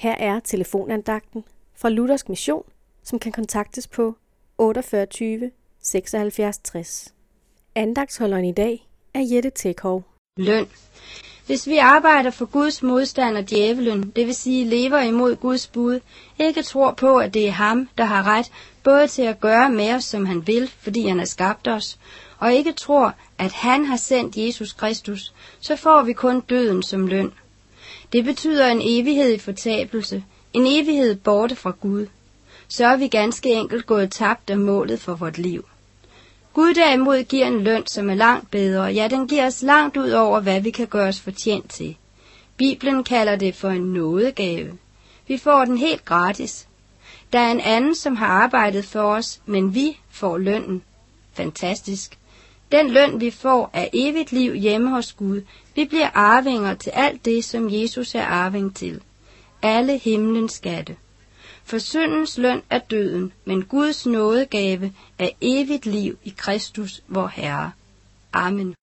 Her er telefonandagten fra Luthersk Mission, som kan kontaktes på 48 76 60. Andagtsholderen i dag er Jette Tekhov. Løn. Hvis vi arbejder for Guds modstand og djævelen, det vil sige lever imod Guds bud, ikke tror på, at det er ham, der har ret, både til at gøre med os, som han vil, fordi han har skabt os, og ikke tror, at han har sendt Jesus Kristus, så får vi kun døden som løn. Det betyder en evighed i fortabelse, en evighed borte fra Gud. Så er vi ganske enkelt gået tabt af målet for vort liv. Gud derimod giver en løn, som er langt bedre, ja, den giver os langt ud over, hvad vi kan gøre os fortjent til. Bibelen kalder det for en nådegave. Vi får den helt gratis. Der er en anden, som har arbejdet for os, men vi får lønnen. Fantastisk. Den løn, vi får, er evigt liv hjemme hos Gud. Vi bliver arvinger til alt det, som Jesus er arving til. Alle himlens skatte. For syndens løn er døden, men Guds nådegave er evigt liv i Kristus, vor Herre. Amen.